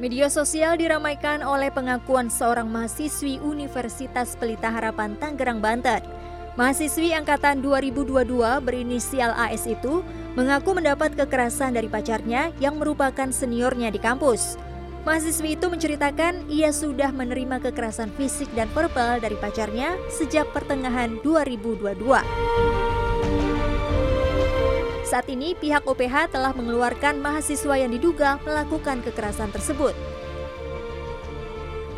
Media sosial diramaikan oleh pengakuan seorang mahasiswi Universitas Pelita Harapan Tangerang, Banten. Mahasiswi angkatan 2022 berinisial AS itu mengaku mendapat kekerasan dari pacarnya yang merupakan seniornya di kampus. Mahasiswi itu menceritakan ia sudah menerima kekerasan fisik dan verbal dari pacarnya sejak pertengahan 2022. Saat ini pihak OPH telah mengeluarkan mahasiswa yang diduga melakukan kekerasan tersebut.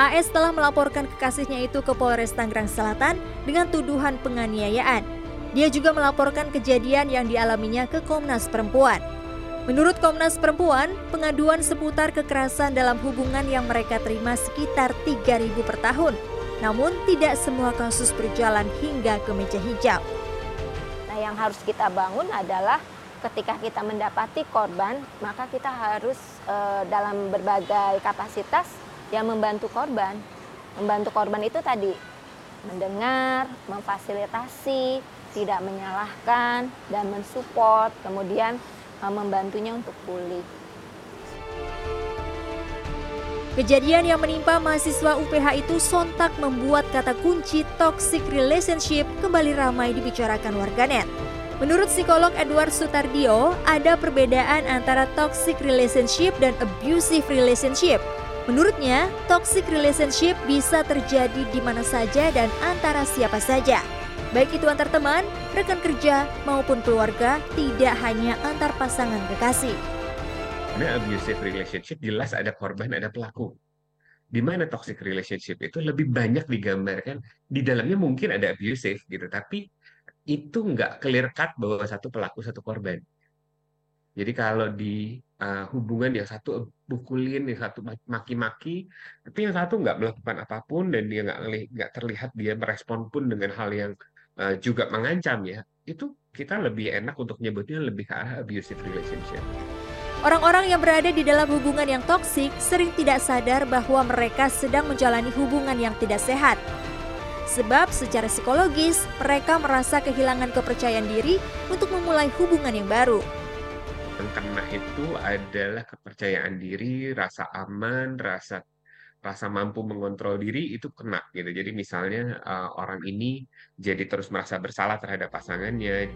AS telah melaporkan kekasihnya itu ke Polres Tangerang Selatan dengan tuduhan penganiayaan. Dia juga melaporkan kejadian yang dialaminya ke Komnas Perempuan. Menurut Komnas Perempuan, pengaduan seputar kekerasan dalam hubungan yang mereka terima sekitar 3.000 per tahun. Namun tidak semua kasus berjalan hingga ke meja hijau. Nah, yang harus kita bangun adalah ketika kita mendapati korban, maka kita harus e, dalam berbagai kapasitas yang membantu korban. Membantu korban itu tadi mendengar, memfasilitasi, tidak menyalahkan dan mensupport, kemudian e, membantunya untuk pulih. Kejadian yang menimpa mahasiswa UPH itu sontak membuat kata kunci toxic relationship kembali ramai dibicarakan warganet. Menurut psikolog Edward Sutardio, ada perbedaan antara toxic relationship dan abusive relationship. Menurutnya, toxic relationship bisa terjadi di mana saja dan antara siapa saja. Baik itu antar teman, rekan kerja, maupun keluarga, tidak hanya antar pasangan kekasih. Karena abusive relationship jelas ada korban, ada pelaku. Di mana toxic relationship itu lebih banyak digambarkan di dalamnya mungkin ada abusive gitu, tapi itu nggak clear cut bahwa satu pelaku satu korban. Jadi kalau di uh, hubungan yang satu pukulin, yang satu maki-maki, tapi yang satu nggak melakukan apa pun dan dia nggak nggak terlihat dia merespon pun dengan hal yang uh, juga mengancam ya, itu kita lebih enak untuk nyebutnya lebih ke arah abusive relationship. Orang-orang yang berada di dalam hubungan yang toksik sering tidak sadar bahwa mereka sedang menjalani hubungan yang tidak sehat. Sebab secara psikologis, mereka merasa kehilangan kepercayaan diri untuk memulai hubungan yang baru. Yang kena itu adalah kepercayaan diri, rasa aman, rasa rasa mampu mengontrol diri itu kena gitu. Jadi misalnya uh, orang ini jadi terus merasa bersalah terhadap pasangannya.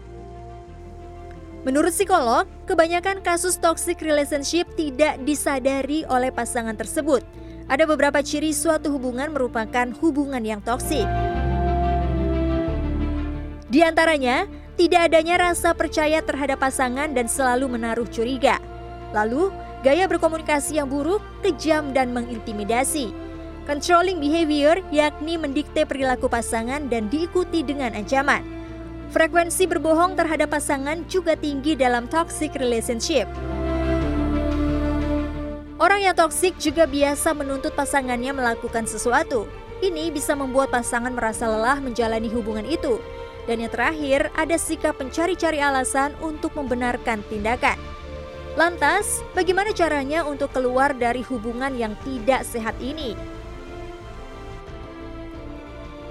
Menurut psikolog, kebanyakan kasus toxic relationship tidak disadari oleh pasangan tersebut. Ada beberapa ciri suatu hubungan merupakan hubungan yang toksik. Di antaranya, tidak adanya rasa percaya terhadap pasangan dan selalu menaruh curiga. Lalu, gaya berkomunikasi yang buruk, kejam, dan mengintimidasi. Controlling behavior yakni mendikte perilaku pasangan dan diikuti dengan ancaman. Frekuensi berbohong terhadap pasangan juga tinggi dalam toxic relationship. Orang yang toksik juga biasa menuntut pasangannya melakukan sesuatu. Ini bisa membuat pasangan merasa lelah menjalani hubungan itu dan yang terakhir, ada sikap mencari-cari alasan untuk membenarkan tindakan. Lantas, bagaimana caranya untuk keluar dari hubungan yang tidak sehat ini?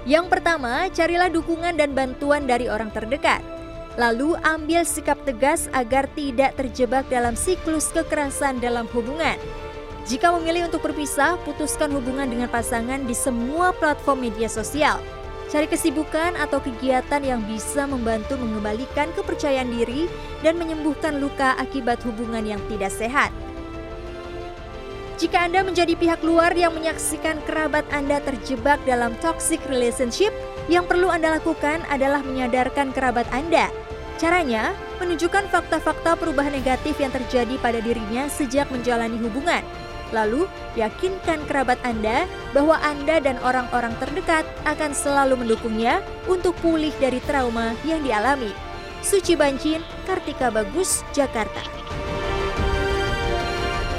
Yang pertama, carilah dukungan dan bantuan dari orang terdekat. Lalu, ambil sikap tegas agar tidak terjebak dalam siklus kekerasan dalam hubungan. Jika memilih untuk berpisah, putuskan hubungan dengan pasangan di semua platform media sosial Cari kesibukan atau kegiatan yang bisa membantu mengembalikan kepercayaan diri dan menyembuhkan luka akibat hubungan yang tidak sehat. Jika Anda menjadi pihak luar yang menyaksikan kerabat Anda terjebak dalam toxic relationship, yang perlu Anda lakukan adalah menyadarkan kerabat Anda. Caranya, menunjukkan fakta-fakta perubahan negatif yang terjadi pada dirinya sejak menjalani hubungan Lalu, yakinkan kerabat Anda bahwa Anda dan orang-orang terdekat akan selalu mendukungnya untuk pulih dari trauma yang dialami. Suci Bancin, Kartika Bagus, Jakarta.